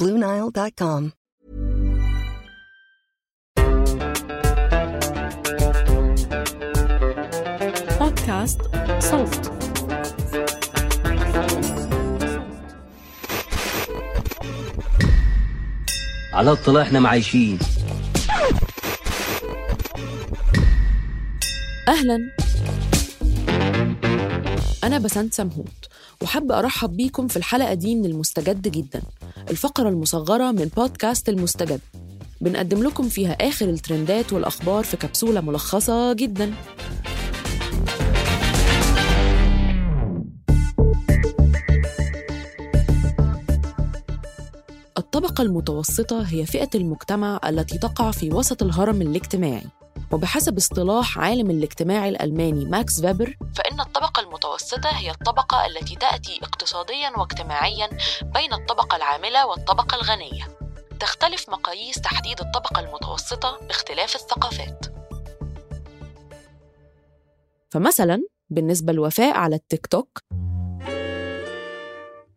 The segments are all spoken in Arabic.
BlueNile.com. بودكاست صوت على الطلاق إحنا معايشين. أهلا. أنا بسنت سمهوت وحابة أرحب بيكم في الحلقة دي من المستجد جدا الفقرة المصغرة من بودكاست المستجد. بنقدم لكم فيها آخر الترندات والأخبار في كبسولة ملخصة جدا. الطبقة المتوسطة هي فئة المجتمع التي تقع في وسط الهرم الاجتماعي. وبحسب اصطلاح عالم الاجتماع الألماني ماكس فيبر فإن الطبقة المتوسطة هي الطبقة التي تأتي اقتصاديا واجتماعيا بين الطبقة العاملة والطبقة الغنية. تختلف مقاييس تحديد الطبقة المتوسطة باختلاف الثقافات. فمثلا بالنسبة لوفاء على التيك توك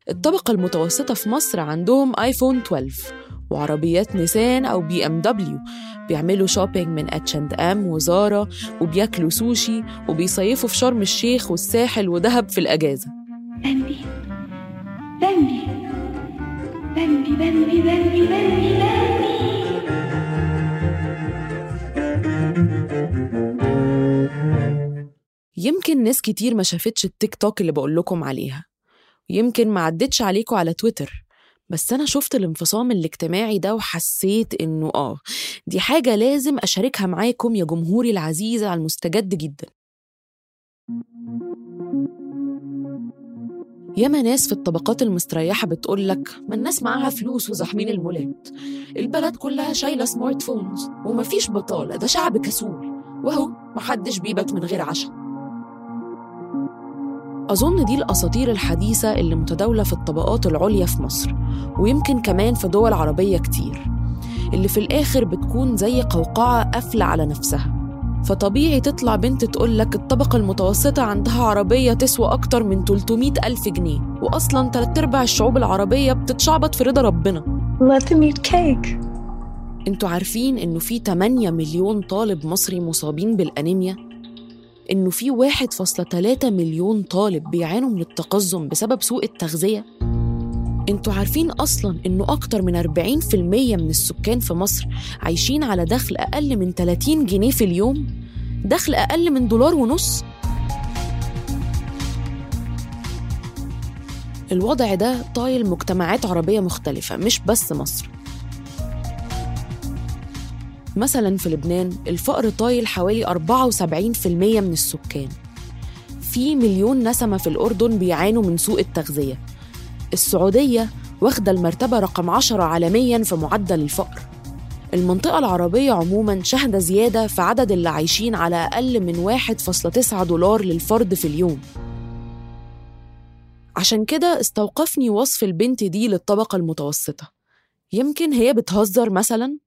الطبقة المتوسطة في مصر عندهم iPhone 12 وعربيات نيسان أو BMW. بيعملوا shopping من H&M و Zara وبياكلوا سوشي وبيصيفوا في شرم الشيخ والساحل ودهب في الأجازة. بامبي بامبي بامبي بامبي بامبي بامبي يمكن ناس كتير ما شافتش التيك توك اللي بقول لكم عليها. ويمكن ما عدتش عليكم على تويتر. بس أنا شفت الانفصام الاجتماعي ده وحسيت إنه آه دي حاجة لازم أشاركها معاكم يا جمهوري العزيز على المستجد جدا. ياما ناس في الطبقات المستريحة بتقولك ما الناس معاها فلوس وزحمين المولات. البلد كلها شايلة سمارت فونز ومفيش بطالة ده شعب كسول. وهو محدش بيبات من غير عشاء. أظن دي الأساطير الحديثة اللي متداولة في الطبقات العليا في مصر ويمكن كمان في دول عربية كتير اللي في الآخر بتكون زي قوقعة قافلة على نفسها. فطبيعي تطلع بنت تقولك الطبقة المتوسطة عندها عربية تسوى أكتر من 300 ألف جنيه وأصلا تلات أرباع الشعوب العربية بتتشعبط في رضا ربنا. Let them eat cake. أنتوا عارفين إنه في 8 مليون طالب مصري مصابين بالأنيميا؟ إنه في 1.3 مليون طالب بيعانوا من التقزم بسبب سوء التغذية؟ أنتوا عارفين أصلا إنه أكتر من 40% من السكان في مصر عايشين على دخل أقل من 30 جنيه في اليوم؟ دخل أقل من دولار ونص؟ الوضع ده طايل مجتمعات عربية مختلفة مش بس مصر. مثلا في لبنان الفقر طايل حوالي 74% من السكان. في مليون نسمة في الأردن بيعانوا من سوء التغذية. السعودية واخدة المرتبة رقم 10 عالميا في معدل الفقر. المنطقة العربية عموما شهد زيادة في عدد اللي عايشين على أقل من 1.9 دولار للفرد في اليوم. عشان كده استوقفني وصف البنت دي للطبقة المتوسطة. يمكن هي بتهزر مثلا؟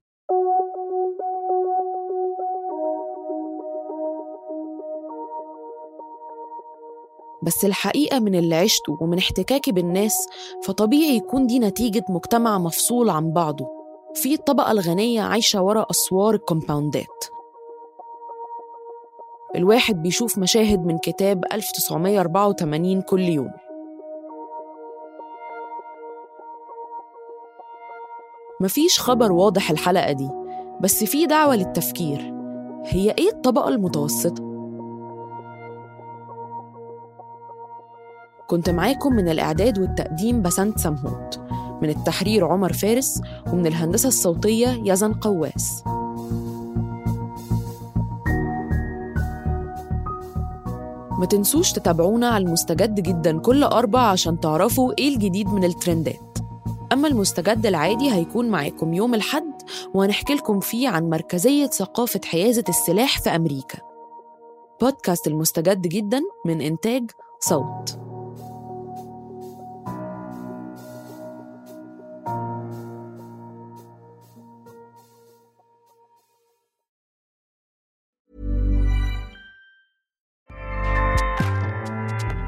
بس الحقيقة من اللي عشته ومن احتكاكي بالناس فطبيعي يكون دي نتيجة مجتمع مفصول عن بعضه. في الطبقة الغنية عايشة ورا أسوار الكومباوندات. الواحد بيشوف مشاهد من كتاب 1984 كل يوم. مفيش خبر واضح الحلقة دي بس في دعوة للتفكير. هي إيه الطبقة المتوسطة؟ كنت معاكم من الإعداد والتقديم بسنت سمهوت من التحرير عمر فارس ومن الهندسة الصوتية يزن قواس. ما تنسوش تتابعونا على المستجد جدا كل أربع عشان تعرفوا إيه الجديد من الترندات. أما المستجد العادي هيكون معاكم يوم الحد وهنحكي لكم فيه عن مركزية ثقافة حيازة السلاح في أمريكا. بودكاست المستجد جدا من إنتاج صوت.